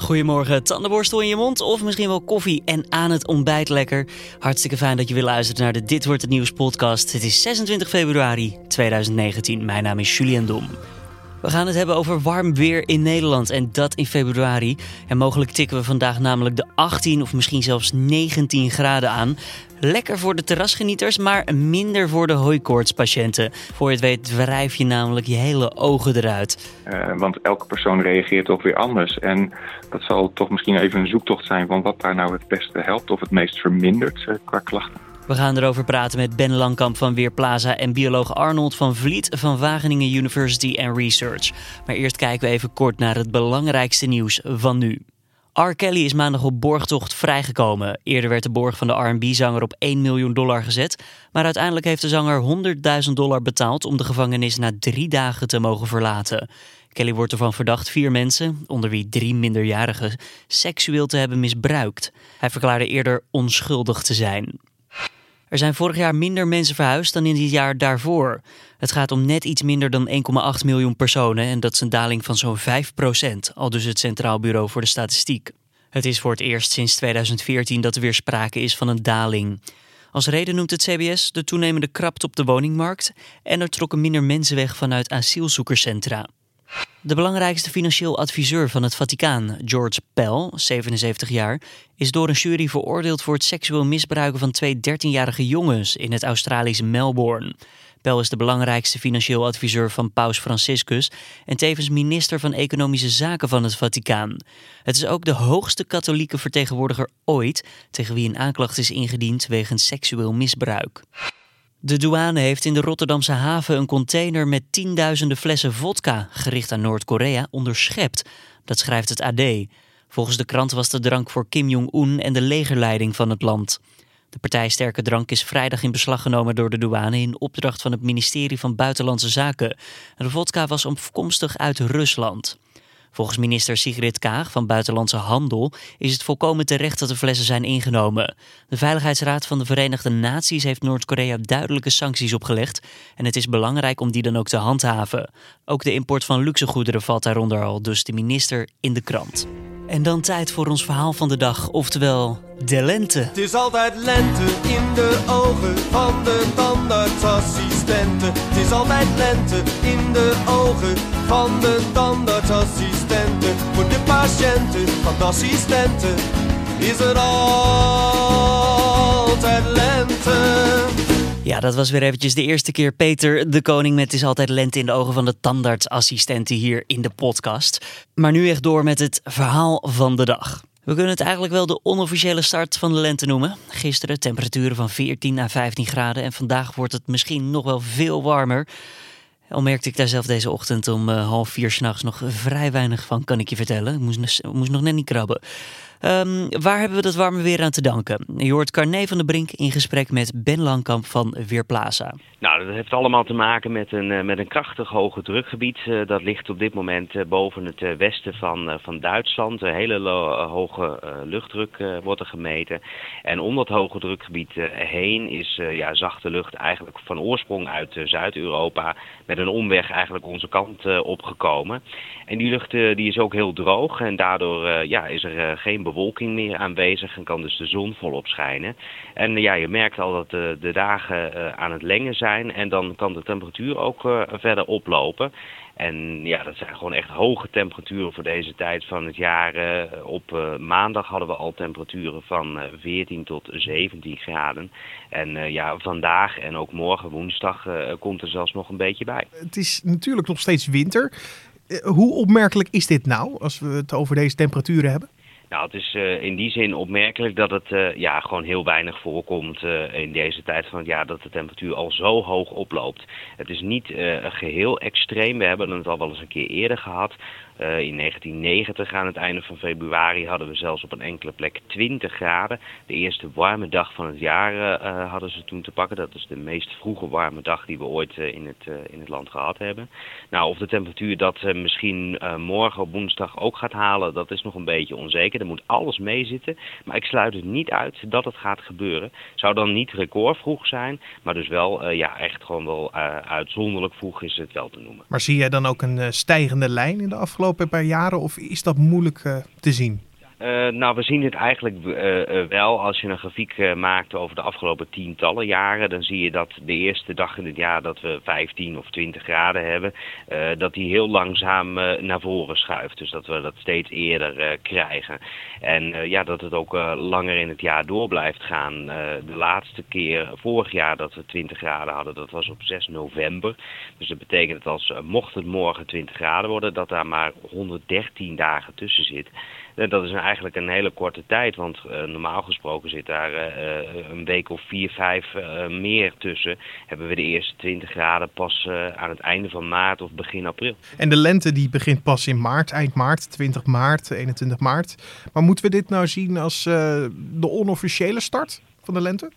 Goedemorgen, tandenborstel in je mond of misschien wel koffie en aan het ontbijt lekker. Hartstikke fijn dat je weer luistert naar de Dit Wordt Het Nieuws podcast. Het is 26 februari 2019. Mijn naam is Julian Dom. We gaan het hebben over warm weer in Nederland en dat in februari. En mogelijk tikken we vandaag namelijk de 18 of misschien zelfs 19 graden aan. Lekker voor de terrasgenieters, maar minder voor de hooikoortspatiënten. Voor je het weet wrijf je namelijk je hele ogen eruit. Uh, want elke persoon reageert toch weer anders. En dat zal toch misschien even een zoektocht zijn van wat daar nou het beste helpt of het meest vermindert uh, qua klachten. We gaan erover praten met Ben Langkamp van Weerplaza en bioloog Arnold van Vliet van Wageningen University and Research. Maar eerst kijken we even kort naar het belangrijkste nieuws van nu. R. Kelly is maandag op borgtocht vrijgekomen. Eerder werd de borg van de R&B-zanger op 1 miljoen dollar gezet. Maar uiteindelijk heeft de zanger 100.000 dollar betaald om de gevangenis na drie dagen te mogen verlaten. Kelly wordt ervan verdacht vier mensen, onder wie drie minderjarigen, seksueel te hebben misbruikt. Hij verklaarde eerder onschuldig te zijn. Er zijn vorig jaar minder mensen verhuisd dan in het jaar daarvoor. Het gaat om net iets minder dan 1,8 miljoen personen en dat is een daling van zo'n 5% al dus het Centraal Bureau voor de Statistiek. Het is voor het eerst sinds 2014 dat er weer sprake is van een daling. Als reden noemt het CBS de toenemende krapte op de woningmarkt en er trokken minder mensen weg vanuit asielzoekerscentra. De belangrijkste financieel adviseur van het Vaticaan, George Pell, 77 jaar, is door een jury veroordeeld voor het seksueel misbruiken van twee 13-jarige jongens in het Australische Melbourne. Pell is de belangrijkste financieel adviseur van Paus Franciscus en tevens minister van Economische Zaken van het Vaticaan. Het is ook de hoogste katholieke vertegenwoordiger ooit tegen wie een aanklacht is ingediend wegens seksueel misbruik. De douane heeft in de Rotterdamse haven een container met tienduizenden flessen vodka gericht aan Noord-Korea onderschept. Dat schrijft het AD. Volgens de krant was de drank voor Kim Jong-un en de legerleiding van het land. De partij Sterke Drank is vrijdag in beslag genomen door de douane in opdracht van het ministerie van Buitenlandse Zaken. De vodka was afkomstig uit Rusland. Volgens minister Sigrid Kaag van Buitenlandse Handel is het volkomen terecht dat de flessen zijn ingenomen. De Veiligheidsraad van de Verenigde Naties heeft Noord-Korea duidelijke sancties opgelegd en het is belangrijk om die dan ook te handhaven. Ook de import van luxegoederen valt daaronder al, dus de minister in de krant. En dan tijd voor ons verhaal van de dag, oftewel de lente. Het is altijd lente in de ogen van de tandartsassistenten. Het is altijd lente in de ogen van de tandartsassistenten. Voor de patiënten van de assistenten is het altijd lente. Ja, dat was weer eventjes de eerste keer Peter de Koning met is altijd lente in de ogen van de tandartsassistenten hier in de podcast. Maar nu echt door met het verhaal van de dag. We kunnen het eigenlijk wel de onofficiële start van de lente noemen. Gisteren temperaturen van 14 à 15 graden en vandaag wordt het misschien nog wel veel warmer. Al merkte ik daar zelf deze ochtend om uh, half vier s'nachts nog vrij weinig van, kan ik je vertellen. Ik moest, moest nog net niet krabben. Um, waar hebben we dat warme weer aan te danken? Je hoort Carné van der Brink in gesprek met Ben Langkamp van Weerplaza. Nou, dat heeft allemaal te maken met een, uh, met een krachtig hoge drukgebied. Uh, dat ligt op dit moment uh, boven het westen van, van Duitsland. Een hele hoge luchtdruk wordt er gemeten. En om dat hoge drukgebied heen is ja, zachte lucht eigenlijk van oorsprong uit Zuid-Europa met een omweg eigenlijk onze kant opgekomen. En die lucht die is ook heel droog en daardoor ja, is er geen bewolking meer aanwezig en kan dus de zon volop schijnen. En ja, je merkt al dat de, de dagen uh, aan het lengen zijn en dan kan de temperatuur ook verder oplopen. En ja, dat zijn gewoon echt hoge temperaturen voor deze tijd van het jaar. Op maandag hadden we al temperaturen van uh, 14 tot 17 graden. En ja, vandaag en ook morgen woensdag komt er zelfs nog een beetje bij. Het is natuurlijk nog steeds winter. hoe opmerkelijk is dit nou, als we het over deze temperaturen hebben? Nou, het is uh, in die zin opmerkelijk dat het uh, ja, gewoon heel weinig voorkomt uh, in deze tijd van het jaar dat de temperatuur al zo hoog oploopt. Het is niet geheel extreem. We hebben het al wel eens een keer eerder gehad. In 1990 aan het einde van februari hadden we zelfs op een enkele plek 20 graden. De eerste warme dag van het jaar hadden ze toen te pakken. Dat is de meest vroege warme dag die we ooit in, het, in het land gehad hebben. Nou, of de temperatuur dat misschien morgen op woensdag ook gaat halen, dat is nog een beetje onzeker. Er moet alles meezitten. Maar ik sluit het niet uit dat het gaat gebeuren. Zou dan niet recordvroeg zijn. Maar dus wel ja, echt gewoon wel uitzonderlijk vroeg is het wel te noemen. Maar zie jij dan ook een stijgende lijn in de afgelopen afgelopen paar jaren of is dat moeilijk te zien? Uh, nou, we zien het eigenlijk uh, uh, wel. Als je een grafiek maakt over de afgelopen tientallen jaren, dan zie je dat de eerste dag in het jaar dat we 15 of 20 graden hebben, dat die heel langzaam naar voren schuift. Dus dat we dat steeds eerder krijgen. En ja, dat het ook langer in het jaar door blijft gaan. de laatste keer, vorig jaar dat we 20 graden hadden, dat was op 6 november. Dus dat betekent dat als mocht het morgen 20 graden worden, dat daar maar 113 dagen tussen zit. Dat is eigenlijk een hele korte tijd. Want uh, normaal gesproken zit daar uh, een week of vier, vijf meer tussen. Hebben we de eerste 20 graden pas aan het einde van maart of begin april. En de lente die begint pas in maart, eind maart, 20 maart, 21 maart. Maar moeten we dit nou zien als de onofficiële start van de lente?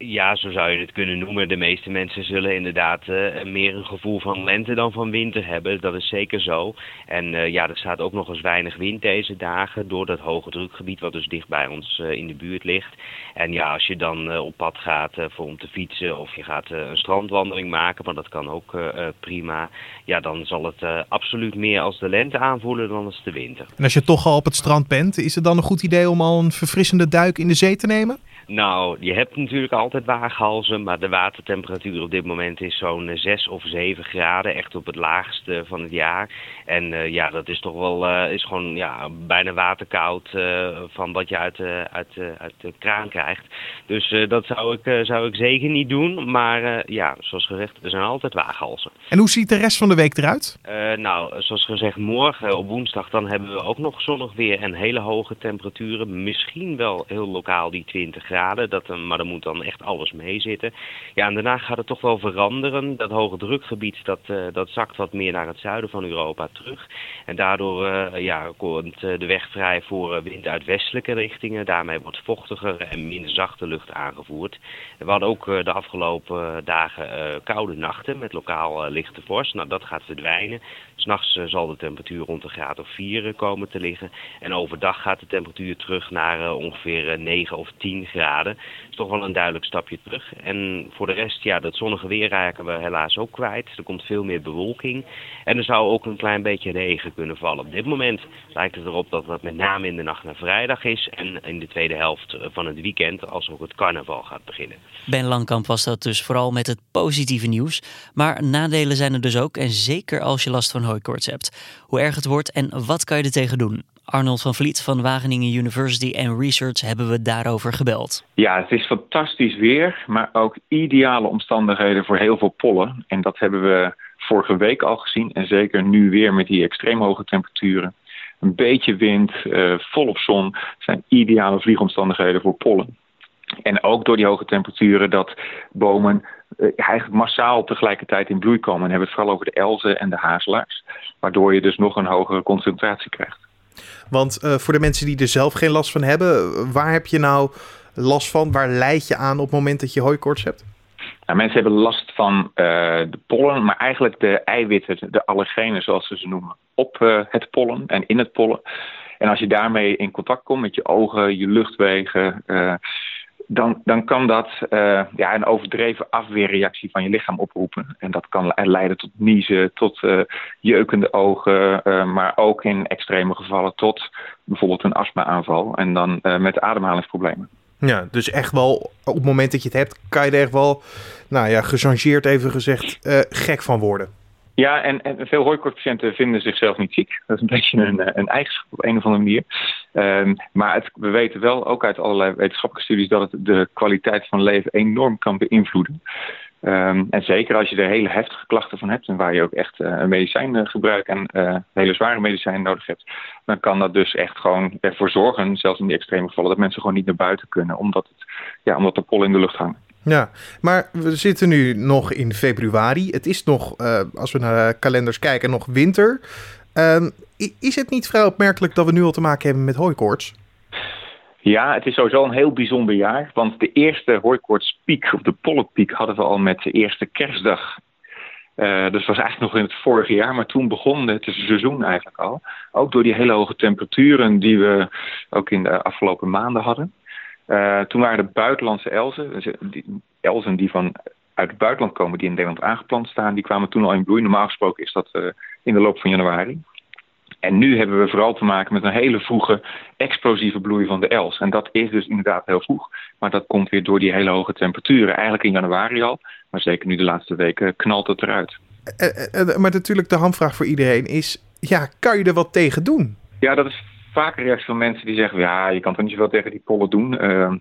Ja, zo zou je het kunnen noemen. De meeste mensen zullen inderdaad uh, meer een gevoel van lente dan van winter hebben. Dat is zeker zo. En uh, ja, er staat ook nog eens weinig wind deze dagen door dat hoge drukgebied wat dus dicht bij ons uh, in de buurt ligt. En ja, als je dan op pad gaat voor om te fietsen of je gaat een strandwandeling maken, want dat kan ook prima. Ja, dan zal het absoluut meer als de lente aanvoelen dan als de winter. En als je toch al op het strand bent, is het dan een goed idee om al een verfrissende duik in de zee te nemen? Nou, je hebt natuurlijk altijd waaghalzen, maar de watertemperatuur op dit moment is zo'n 6 eh, of 7 graden, echt op het laagste van het jaar. En uh, ja, dat is toch wel, uh, is gewoon ja, bijna waterkoud uh, van wat je uit, uit, uit de kraan krijgt. Dus dat zou ik, zou ik zeker niet doen, maar ja, zoals gezegd, er zijn altijd waaghalzen. En hoe ziet de rest van de week eruit? nou, zoals gezegd, morgen op woensdag dan hebben we ook nog zonnig weer en hele hoge temperaturen. Misschien wel heel lokaal die 20 graden Dat, maar dan moet dan echt alles meezitten. Ja, en daarna gaat het toch wel veranderen. Dat hoge drukgebied dat, uh, dat zakt wat meer naar het zuiden van Europa terug. En daardoor uh, ja, komt de weg vrij voor wind uit westelijke richtingen. Daarmee wordt vochtiger en minder zachte lucht aangevoerd. We hadden ook de afgelopen dagen koude nachten met lokaal lichte vorst. Nou, dat gaat verdwijnen. S'nachts zal de temperatuur rond een graad of 4 komen te liggen. En overdag gaat de temperatuur terug naar ongeveer 9 of 10 graden is toch wel een duidelijk stapje terug. En voor de rest, ja, dat zonnige weer raken we helaas ook kwijt. Er komt veel meer bewolking. En er zou ook een klein beetje regen kunnen vallen. Op dit moment lijkt het erop dat dat met name in de nacht naar vrijdag is. En in de tweede helft van het weekend, als ook het carnaval gaat beginnen. Ben Langkamp was dat dus vooral met het positieve nieuws. Maar nadelen zijn er dus ook. En zeker als je last van hooikoorts hebt. Hoe erg het wordt en wat kan je er tegen doen? Arnold van Vliet van Wageningen University and Research hebben we daarover gebeld. Ja, het is fantastisch weer, maar ook ideale omstandigheden voor heel veel pollen. En dat hebben we vorige week al gezien en zeker nu weer met die extreem hoge temperaturen. Een beetje wind, uh, volop zon zijn ideale vliegomstandigheden voor pollen. En ook door die hoge temperaturen dat bomen uh, eigenlijk massaal tegelijkertijd in bloei komen. En hebben het vooral over de elzen en de hazelaars. Waardoor je dus nog een hogere concentratie krijgt. Want uh, voor de mensen die er zelf geen last van hebben, waar heb je nou last van? Waar leid je aan op het moment dat je hooikoorts hebt? Nou, mensen hebben last van uh, de pollen, maar eigenlijk de eiwitten, de allergenen zoals ze ze noemen, op uh, het pollen en in het pollen. En als je daarmee in contact komt met je ogen, je luchtwegen, dan, dan kan dat uh, ja, een overdreven afweerreactie van je lichaam oproepen. En dat kan leiden tot niezen, tot uh, jeukende ogen, uh, maar ook in extreme gevallen tot bijvoorbeeld een astma-aanval en dan met ademhalingsproblemen. Ja, dus echt wel op het moment dat je het hebt, kan je er echt wel, nou ja, gechangeerd even gezegd, gek van worden. Ja, en, en veel hooikoortspatiënten vinden zichzelf niet ziek. Dat is een beetje een, een eigenschap op een of andere manier. Um, maar het, we weten wel, ook uit allerlei wetenschappelijke studies, dat het de kwaliteit van leven enorm kan beïnvloeden. Um, en zeker als je er hele heftige klachten van hebt en waar je ook echt uh, een medicijngebruik en uh, hele zware medicijnen nodig hebt, dan kan dat dus echt gewoon ervoor zorgen, zelfs in die extreme gevallen, dat mensen gewoon niet naar buiten kunnen, omdat, het, ja, omdat er pollen in de lucht hangen. Ja, maar we zitten nu nog in februari. Het is nog, uh, als we naar de kalenders kijken, nog winter. Uh, is het niet vrij opmerkelijk dat we nu al te maken hebben met hooikoorts? Ja, het is sowieso een heel bijzonder jaar. Want de eerste hooikoortspiek, of de pollenpiek, hadden we al met de eerste kerstdag. Uh, dus was eigenlijk nog in het vorige jaar, maar toen begon het seizoen eigenlijk al. Ook door die hele hoge temperaturen die we ook in de afgelopen maanden hadden. Uh, toen waren de buitenlandse elzen, dus, die, elzen die van uit het buitenland komen, die in Nederland aangeplant staan, die kwamen toen al in bloei. Normaal gesproken is dat uh, in de loop van januari. En nu hebben we vooral te maken met een hele vroege explosieve bloei van de els. En dat is dus inderdaad heel vroeg. Maar dat komt weer door die hele hoge temperaturen. Eigenlijk in januari al, maar zeker nu de laatste weken knalt het eruit. Uh, maar natuurlijk de hamvraag voor iedereen is, ja, kan je er wat tegen doen? Ja, dat is vaak een reactie van mensen die zeggen, ja, je kan toch niet zoveel tegen die pollen doen.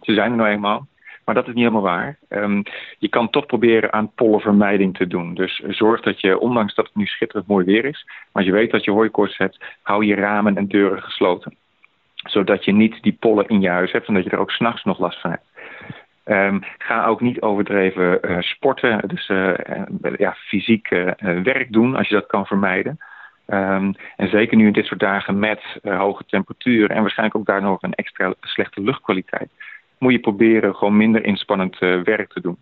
ze zijn er nou eenmaal. Maar dat is niet helemaal waar. Um, je kan toch proberen aan pollenvermijding te doen. Dus zorg dat je, ondanks dat het nu schitterend mooi weer is, maar je weet dat je hooikoorts hebt, hou je ramen en deuren gesloten. Zodat je niet die pollen in je huis hebt en dat je er ook s'nachts nog last van hebt. Um, ga ook niet overdreven uh, sporten, dus uh, ja, fysiek werk doen als je dat kan vermijden. Um, en zeker nu in dit soort dagen met hoge temperaturen en waarschijnlijk ook daar nog een extra slechte luchtkwaliteit moet je proberen gewoon minder inspannend uh, werk te doen.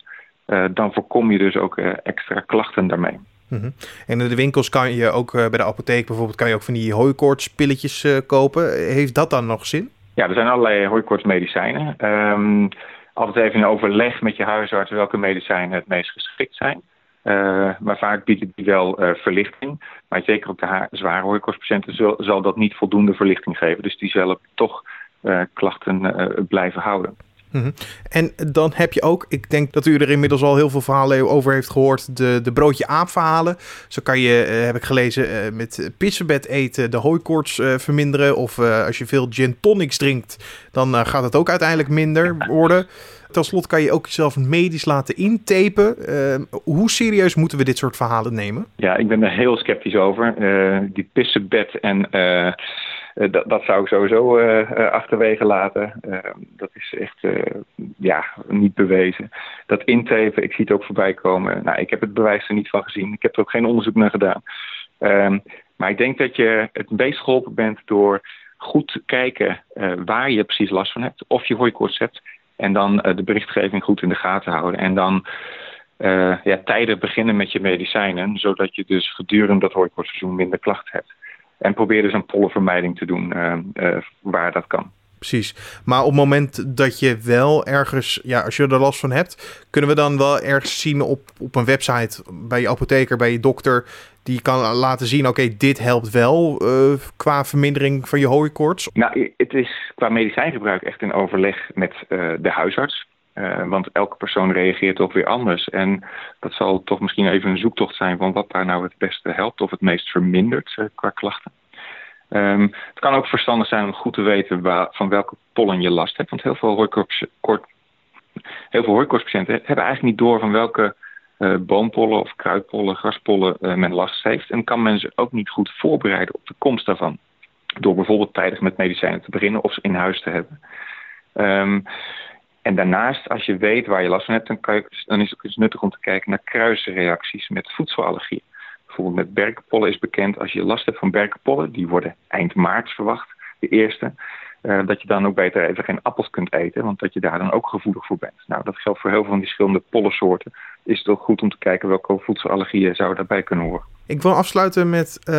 Uh, dan voorkom je dus ook extra klachten daarmee. Mm -hmm. En in de winkels kan je ook bij de apotheek bijvoorbeeld kan je ook van die hooikoortspilletjes kopen. Heeft dat dan nog zin? Ja, er zijn allerlei hooikoortsmedicijnen. Um, altijd even in overleg met je huisarts welke medicijnen het meest geschikt zijn. Uh, maar vaak bieden die wel uh, verlichting. Maar zeker op de zware hooikoortspatiënten zal, dat niet voldoende verlichting geven. Dus die zullen toch uh, klachten blijven houden. -hmm. En dan heb je ook, ik denk dat u er inmiddels al heel veel verhalen over heeft gehoord, de, de broodje aap verhalen. Zo kan je, heb ik gelezen, met pissebed eten de hooikoorts verminderen. Of als je veel gin tonics drinkt, dan gaat het ook uiteindelijk minder worden. Ten slotte kan je ook jezelf medisch laten intapen. hoe serieus moeten we dit soort verhalen nemen? Ja, ik ben er heel sceptisch over. die pissebed en uh, dat, dat, zou ik sowieso uh, achterwege laten. dat is echt ja, niet bewezen. Dat intapen, ik zie het ook voorbij komen. Nou, ik heb het bewijs er niet van gezien. Ik heb er ook geen onderzoek naar gedaan. Um, maar ik denk dat je het meest geholpen bent door goed kijken waar je precies last van hebt. Of je hooikoorts hebt. En dan de berichtgeving goed in de gaten houden. En dan ja, tijdig beginnen met je medicijnen. Zodat je dus gedurende dat hooikoortsseizoen minder klachten hebt. En probeer dus een pollenvermijding te doen uh, uh, waar dat kan. Precies. Maar op het moment dat je wel ergens, ja, als je er last van hebt, kunnen we dan wel ergens zien op, op een website bij je apotheker, bij je dokter, die kan laten zien, oké, dit helpt wel uh, qua vermindering van je hooikoorts? Nou, het is qua medicijngebruik echt in overleg met de huisarts. Uh, want elke persoon reageert ook weer anders. En dat zal toch misschien even een zoektocht zijn van wat daar nou het beste helpt of het meest vermindert qua klachten. Um, het kan ook verstandig zijn om goed te weten waar, van welke pollen je last hebt. Want heel veel hooikoortspatiënten hebben eigenlijk niet door van welke uh, boompollen of kruidpollen, graspollen men last heeft. En kan men ze ook niet goed voorbereiden op de komst daarvan. Door bijvoorbeeld tijdig met medicijnen te beginnen of ze in huis te hebben. Um, en daarnaast, als je weet waar je last van hebt, dan, dan is het ook eens nuttig om te kijken naar kruisreacties met voedselallergieën. Bijvoorbeeld met berkenpollen is bekend, als je last hebt van berkenpollen, die worden eind maart verwacht, de eerste, uh, dat je dan ook beter even geen appels kunt eten, want dat je daar dan ook gevoelig voor bent. Nou, dat geldt voor heel veel van die verschillende pollensoorten. Is het ook goed om te kijken welke voedselallergieën zouden daarbij kunnen horen. Ik wil afsluiten met uh,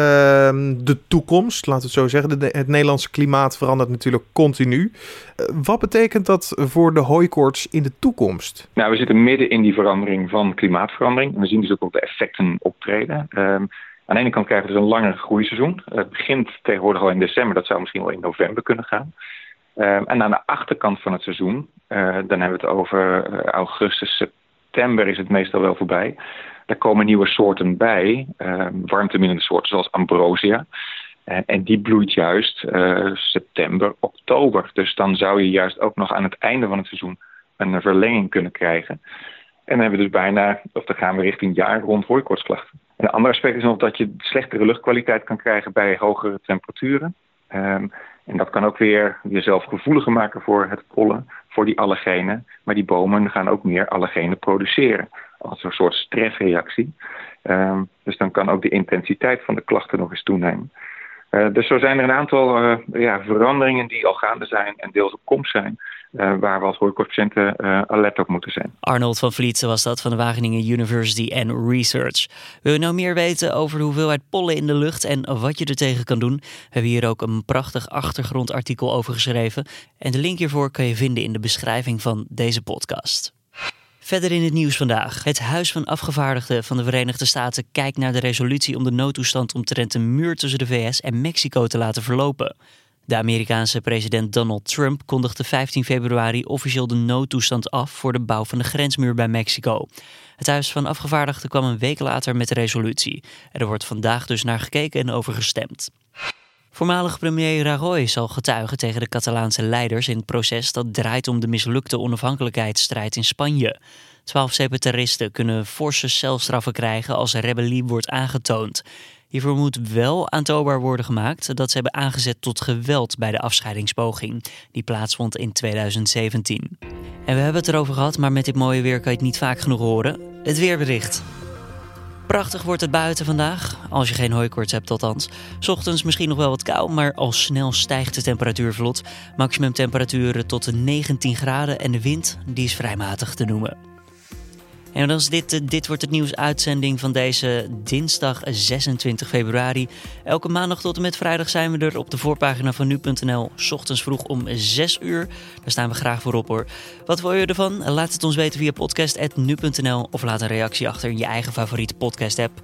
de toekomst, laten we het zo zeggen. De, het Nederlandse klimaat verandert natuurlijk continu. Uh, wat betekent dat voor de hooikoorts in de toekomst? Nou, we zitten midden in die verandering van klimaatverandering. We zien dus ook de effecten optreden. Aan de ene kant krijgen we dus een langer groeiseizoen. Het begint tegenwoordig al in december, dat zou misschien wel in november kunnen gaan. Ehm, en aan de achterkant van het seizoen, eh, dan hebben we het over eh, augustus, september is het meestal wel voorbij. Daar komen nieuwe soorten bij, uh, warmteminnende soorten zoals ambrosia. En, en die bloeit juist september, oktober. Dus dan zou je juist ook nog aan het einde van het seizoen een verlenging kunnen krijgen. En dan hebben we dus bijna, of dan gaan we richting jaar rond Een ander aspect is nog dat je slechtere luchtkwaliteit kan krijgen bij hogere temperaturen. Um, en dat kan ook weer jezelf gevoeliger maken voor het pollen, voor die allergenen. Maar die bomen gaan ook meer allergenen produceren als een soort stressreactie. Um, dus dan kan ook de intensiteit van de klachten nog eens toenemen. Uh, dus zo zijn er een aantal uh, ja, veranderingen die al gaande zijn en deels op komst zijn. Uh, waar we als hooikoortspatiënten alert op moeten zijn. Arnold van Vlietsen was dat van de Wageningen University and Research. Wil je nou meer weten over de hoeveelheid pollen in de lucht en wat je er tegen kan doen? We hebben hier ook een prachtig achtergrondartikel over geschreven. En de link hiervoor kan je vinden in de beschrijving van deze podcast. Verder in het nieuws vandaag. Het Huis van Afgevaardigden van de Verenigde Staten kijkt naar de resolutie om de noodtoestand omtrent de muur tussen de VS en Mexico te laten verlopen. De Amerikaanse president Donald Trump kondigde 15 februari officieel de noodtoestand af voor de bouw van de grensmuur bij Mexico. Het Huis van Afgevaardigden kwam een week later met de resolutie. Er wordt vandaag dus naar gekeken en over gestemd. Voormalig premier Rajoy zal getuigen tegen de Catalaanse leiders in het proces dat draait om de mislukte onafhankelijkheidsstrijd in Spanje. Twaalf separatisten kunnen forse celstraffen krijgen als rebellie wordt aangetoond. Hiervoor moet wel aantoonbaar worden gemaakt dat ze hebben aangezet tot geweld bij de afscheidingspoging, die plaatsvond in 2017. En we hebben het erover gehad, maar met dit mooie weer kan je het niet vaak genoeg horen. Het weerbericht. Prachtig wordt het buiten vandaag, als je geen hooikoorts hebt althans. Ochtends misschien nog wel wat kou, maar al snel stijgt de temperatuur vlot. Maximum temperaturen tot de 19 graden en de wind die is vrij matig te noemen. En dan is dit, dit wordt het nieuws uitzending van deze dinsdag 26 februari. Elke maandag tot en met vrijdag zijn we er op de voorpagina van nu.nl. Ochtends vroeg om 6 uur. Daar staan we graag voor op hoor. Wat wil je ervan? Laat het ons weten via podcast.nu.nl of laat een reactie achter in je eigen favoriete podcast app.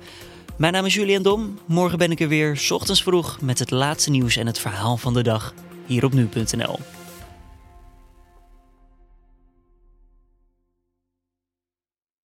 Mijn naam is Julian Dom. Morgen ben ik er weer, ochtends vroeg, met het laatste nieuws en het verhaal van de dag hier op nu.nl.